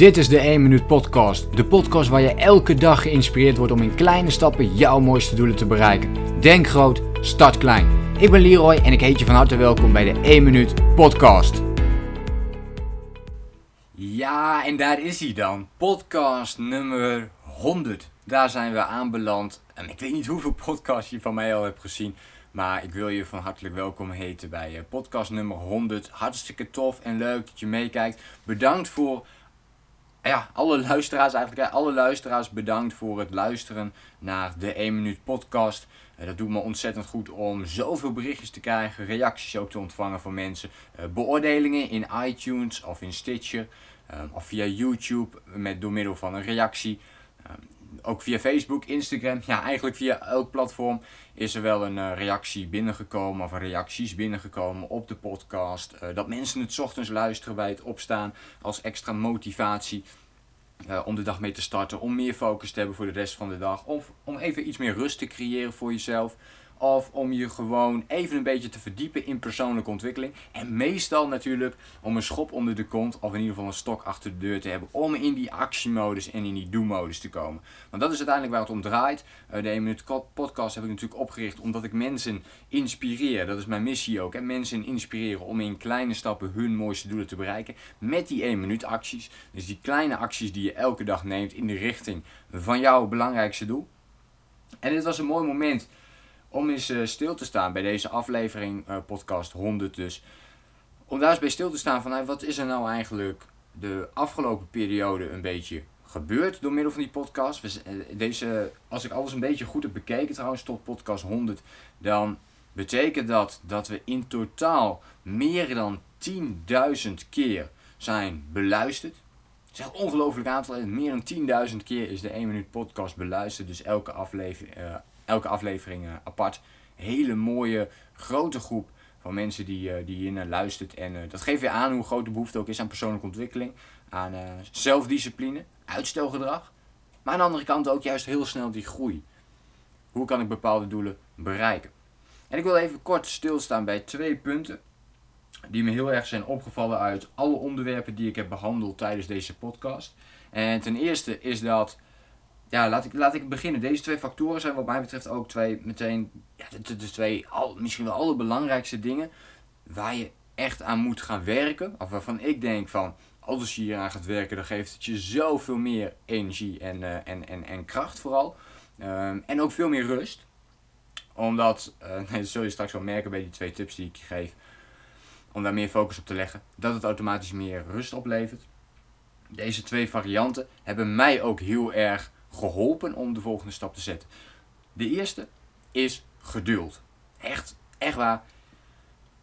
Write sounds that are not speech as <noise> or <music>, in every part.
Dit is de 1 Minuut Podcast. De podcast waar je elke dag geïnspireerd wordt om in kleine stappen jouw mooiste doelen te bereiken. Denk groot, start klein. Ik ben Leroy en ik heet je van harte welkom bij de 1 Minuut Podcast. Ja, en daar is hij dan. Podcast nummer 100. Daar zijn we aanbeland. En ik weet niet hoeveel podcasts je van mij al hebt gezien. Maar ik wil je van hartelijk welkom heten bij eh, podcast nummer 100. Hartstikke tof en leuk dat je meekijkt. Bedankt voor ja, alle luisteraars eigenlijk. Alle luisteraars bedankt voor het luisteren naar de 1 minuut podcast. Eh, dat doet me ontzettend goed om zoveel berichtjes te krijgen. Reacties ook te ontvangen van mensen. Eh, beoordelingen in iTunes of in Stitcher. Of via YouTube met, door middel van een reactie ook via Facebook, Instagram, ja eigenlijk via elk platform is er wel een uh, reactie binnengekomen of reacties binnengekomen op de podcast. Uh, dat mensen het ochtends luisteren bij het opstaan als extra motivatie. Uh, om de dag mee te starten, om meer focus te hebben voor de rest van de dag. Of om even iets meer rust te creëren voor jezelf. Of om je gewoon even een beetje te verdiepen in persoonlijke ontwikkeling. En meestal natuurlijk om een schop onder de kont of in ieder geval een stok achter de deur te hebben. Om in die actiemodus en in die do-modus te komen. Want dat is uiteindelijk waar het om draait. Uh, de 1 minuut podcast heb ik natuurlijk opgericht omdat ik mensen inspireer. Dat is mijn missie ook. Hè? Mensen inspireren om in kleine stappen hun mooiste doelen te bereiken. Met die 1 minuut acties. Dus die kleine acties die je elke dag neemt in de richting van jouw belangrijkste doel. En dit was een mooi moment om eens uh, stil te staan bij deze aflevering, uh, podcast 100 dus. Om daar eens bij stil te staan van wat is er nou eigenlijk de afgelopen periode een beetje gebeurd door middel van die podcast. Eh, deze, als ik alles een beetje goed heb bekeken trouwens tot podcast 100, dan betekent dat dat we in totaal meer dan 10.000 keer zijn beluisterd. Het is een ongelooflijk aantal. Meer dan 10.000 keer is de 1 minuut podcast beluisterd. Dus elke aflevering, elke aflevering uh, apart. Hele mooie, grote groep van mensen die, uh, die hier naar luistert. En uh, dat geeft weer aan hoe groot de behoefte ook is aan persoonlijke ontwikkeling. Aan zelfdiscipline, uitstelgedrag. Maar aan de andere kant ook juist heel snel die groei. Hoe kan ik bepaalde doelen bereiken? En ik wil even kort stilstaan bij twee punten die me heel erg zijn opgevallen uit alle onderwerpen die ik heb behandeld tijdens deze podcast. En ten eerste is dat ja, laat ik, laat ik beginnen. Deze twee factoren zijn wat mij betreft ook twee, meteen, ja, de, twee al, misschien wel allerbelangrijkste dingen waar je echt aan moet gaan werken. Of waarvan ik denk van, als je hier aan gaat werken, dan geeft het je zoveel meer energie en, uh, en, en, en kracht vooral. Um, en ook veel meer rust. Omdat, uh, <laughs> nee, dat zul je straks wel merken bij die twee tips die ik je geef. Om daar meer focus op te leggen. Dat het automatisch meer rust oplevert. Deze twee varianten hebben mij ook heel erg geholpen om de volgende stap te zetten. De eerste is geduld. Echt, echt waar.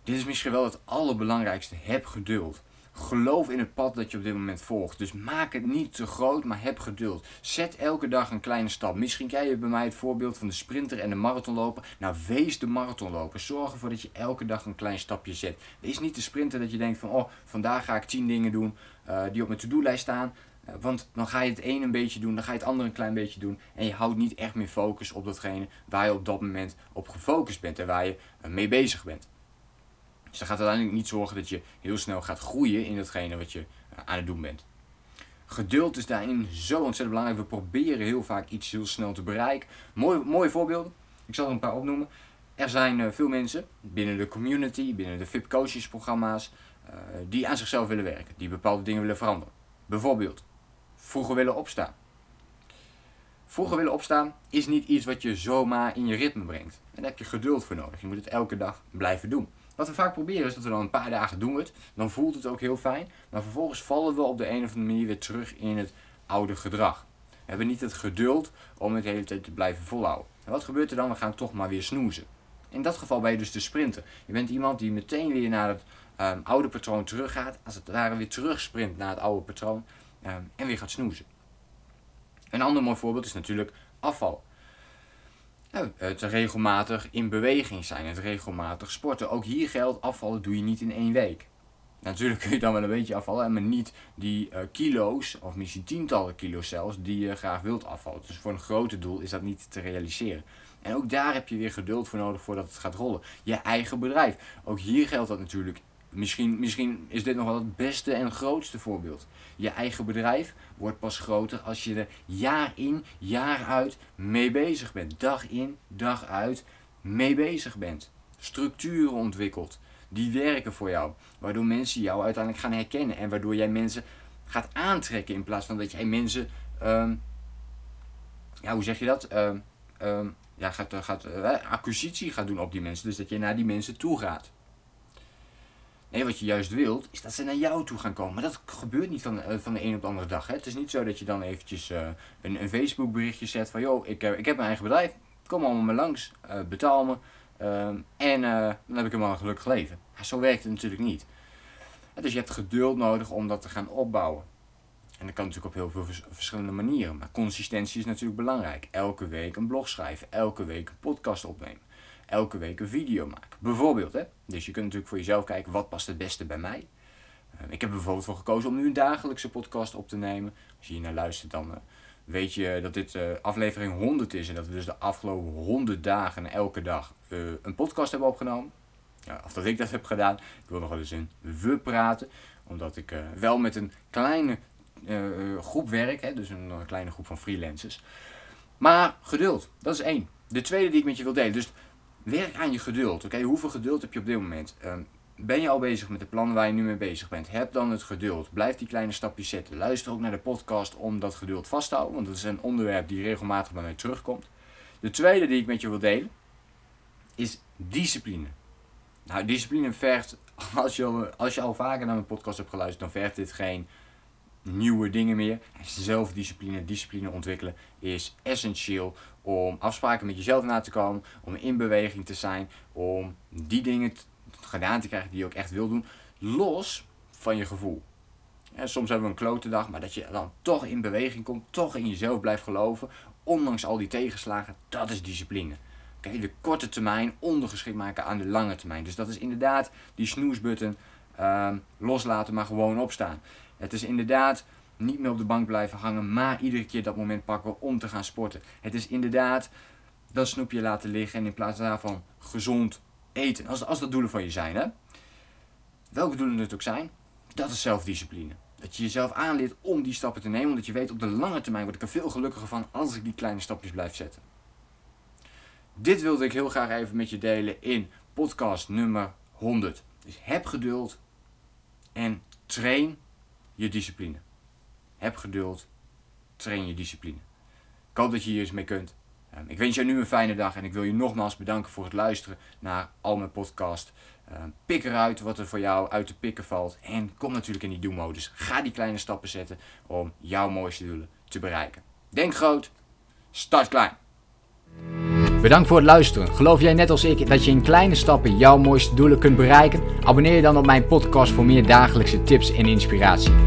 Dit is misschien wel het allerbelangrijkste. Heb geduld. Geloof in het pad dat je op dit moment volgt. Dus maak het niet te groot, maar heb geduld. Zet elke dag een kleine stap. Misschien krijg je bij mij het voorbeeld van de sprinter en de marathonloper. Nou, wees de marathonloper. Zorg ervoor dat je elke dag een klein stapje zet. Wees niet de sprinter dat je denkt van, oh, vandaag ga ik 10 dingen doen uh, die op mijn to-do-lijst staan. Eh, want dan ga je het een een beetje doen, dan ga je het andere een klein beetje doen. En je houdt niet echt meer focus op datgene waar je op dat moment op gefocust bent en waar je eh, mee bezig bent. Dus dat gaat uiteindelijk niet zorgen dat je heel snel gaat groeien in datgene wat je eh, aan het doen bent. Geduld is daarin zo ontzettend belangrijk. We proberen heel vaak iets heel snel te bereiken. Mooi, mooie voorbeelden. Ik zal er een paar opnoemen. Er zijn veel mensen binnen de community, binnen de VIP coaches programma's, die aan zichzelf willen werken. Die bepaalde dingen willen veranderen. Bijvoorbeeld vroeger willen opstaan. Vroeger willen opstaan is niet iets wat je zomaar in je ritme brengt. En daar heb je geduld voor nodig. Je moet het elke dag blijven doen. Wat we vaak proberen is dat we dan een paar dagen doen het. Dan voelt het ook heel fijn. Maar vervolgens vallen we op de een of andere manier weer terug in het oude gedrag. We hebben niet het geduld om het hele tijd te blijven volhouden. En wat gebeurt er dan? We gaan toch maar weer snoezen. In dat geval ben je dus de sprinter. Je bent iemand die meteen weer naar het um, oude patroon teruggaat. Als het ware weer terugsprint naar het oude patroon. Ehm, en weer gaat snoezen. Een ander mooi voorbeeld is natuurlijk afval. Nou, het regelmatig in beweging zijn, het regelmatig sporten. Ook hier geldt, afvallen doe je niet in één week. Natuurlijk kun je dan wel een beetje afvallen, maar niet die uh, kilo's, of misschien tientallen kilo's zelfs, die je graag wilt afvallen. Dus voor een grote doel is dat niet te realiseren. En ook daar heb je weer geduld voor nodig voordat het gaat rollen. Je eigen bedrijf. Ook hier geldt dat natuurlijk Misschien, misschien is dit nog wel het beste en grootste voorbeeld. Je eigen bedrijf wordt pas groter als je er jaar in, jaar uit mee bezig bent. Dag in, dag uit mee bezig bent. Structuren ontwikkelt die werken voor jou. Waardoor mensen jou uiteindelijk gaan herkennen. En waardoor jij mensen gaat aantrekken in plaats van dat jij mensen. Ehm, ja, hoe zeg je dat? Um, um, ja, gaat, gaat uh, acquisitie gaat doen op die mensen. Dus dat je naar die mensen toe gaat. Nee, wat je juist wilt, is dat ze naar jou toe gaan komen. Maar dat gebeurt niet van, uh, van de een op de andere dag. Hè? Het is niet zo dat je dan eventjes uh, een, een Facebook berichtje zet van... joh, ik, ik heb mijn eigen bedrijf, kom allemaal maar langs, betaal me... Um, en dan heb ik helemaal een gelukkig leven. zo werkt het natuurlijk niet. Dus je hebt geduld nodig om dat te gaan opbouwen. En dat kan natuurlijk op heel veel verschillende manieren. Maar consistentie is natuurlijk belangrijk. Elke week een blog schrijven. Elke week een podcast opnemen. Elke week een video maken. Bijvoorbeeld. Hè? Dus je kunt natuurlijk voor jezelf kijken wat past het beste bij mij. Uh, ik heb bijvoorbeeld voor gekozen om nu een dagelijkse podcast op te nemen. Als je hier naar luistert dan... Uh, weet je dat dit uh, aflevering 100 is en dat we dus de afgelopen 100 dagen elke dag een podcast hebben opgenomen. Of dat ik dat heb gedaan. Ik wil nog wel eens in we praten, omdat ik wel met een kleine groep werk, dus een, kleine groep van freelancers. Maar geduld, dat is één. De tweede die ik met je wil delen. Dus werk aan je geduld. Oké, hoeveel geduld heb je op dit moment? Ehm, ben je al bezig met de plannen waar je nu mee bezig bent? Heb dan het geduld. Blijf die kleine stapjes zetten. Luister ook naar de podcast om dat geduld vast te houden. Want dat is een onderwerp die regelmatig bij mij terugkomt. De tweede die ik met je wil delen is discipline. Nou, discipline vergt, <laughs> als je, al, als je al vaker naar mijn podcast hebt geluisterd, dan vergt dit geen nieuwe dingen meer. Zelfdiscipline, discipline ontwikkelen is essentieel om afspraken met jezelf na te komen, om in beweging te zijn, om die dingen gedaan te krijgen die je ook echt wil doen, los van je gevoel. En soms hebben we een klote dag, maar dat je dan toch in beweging komt, toch in jezelf blijft geloven, ondanks al die tegenslagen, dat is discipline. De korte termijn ondergeschikt maken aan de lange termijn. Dus dat is inderdaad die snoesbutton um, loslaten, maar gewoon opstaan. Het is inderdaad niet meer op de bank blijven hangen, maar iedere keer dat moment pakken om te gaan sporten. Het is inderdaad dat snoepje laten liggen en in plaats daarvan gezond eten. Als, als dat doelen van je zijn, hè? Welke doelen het ook zijn, dat is zelfdiscipline. Dat je jezelf aanleert om die stappen te nemen, omdat je weet op de lange termijn word ik er veel gelukkiger van als ik die kleine stapjes blijf zetten. Dit wilde ik heel graag even met je delen in podcast nummer 100. Dus heb geduld en train je discipline. Heb geduld, train je discipline. Ik hoop dat je hier eens mee kunt. Ehm, ik wens jou nu een fijne dag en ik wil je nogmaals bedanken voor het luisteren naar al mijn podcast. Ehm, pik eruit wat er voor jou uit te pikken valt en kom natuurlijk in die do-modus. Ga die kleine stappen zetten om jouw mooiste doelen te bereiken. Denk groot, start klein. Bedankt voor het luisteren. Geloof jij net als ik dat je in kleine stappen jouw mooiste doelen kunt bereiken? Abonneer je dan op mijn podcast voor meer dagelijkse tips en inspiratie.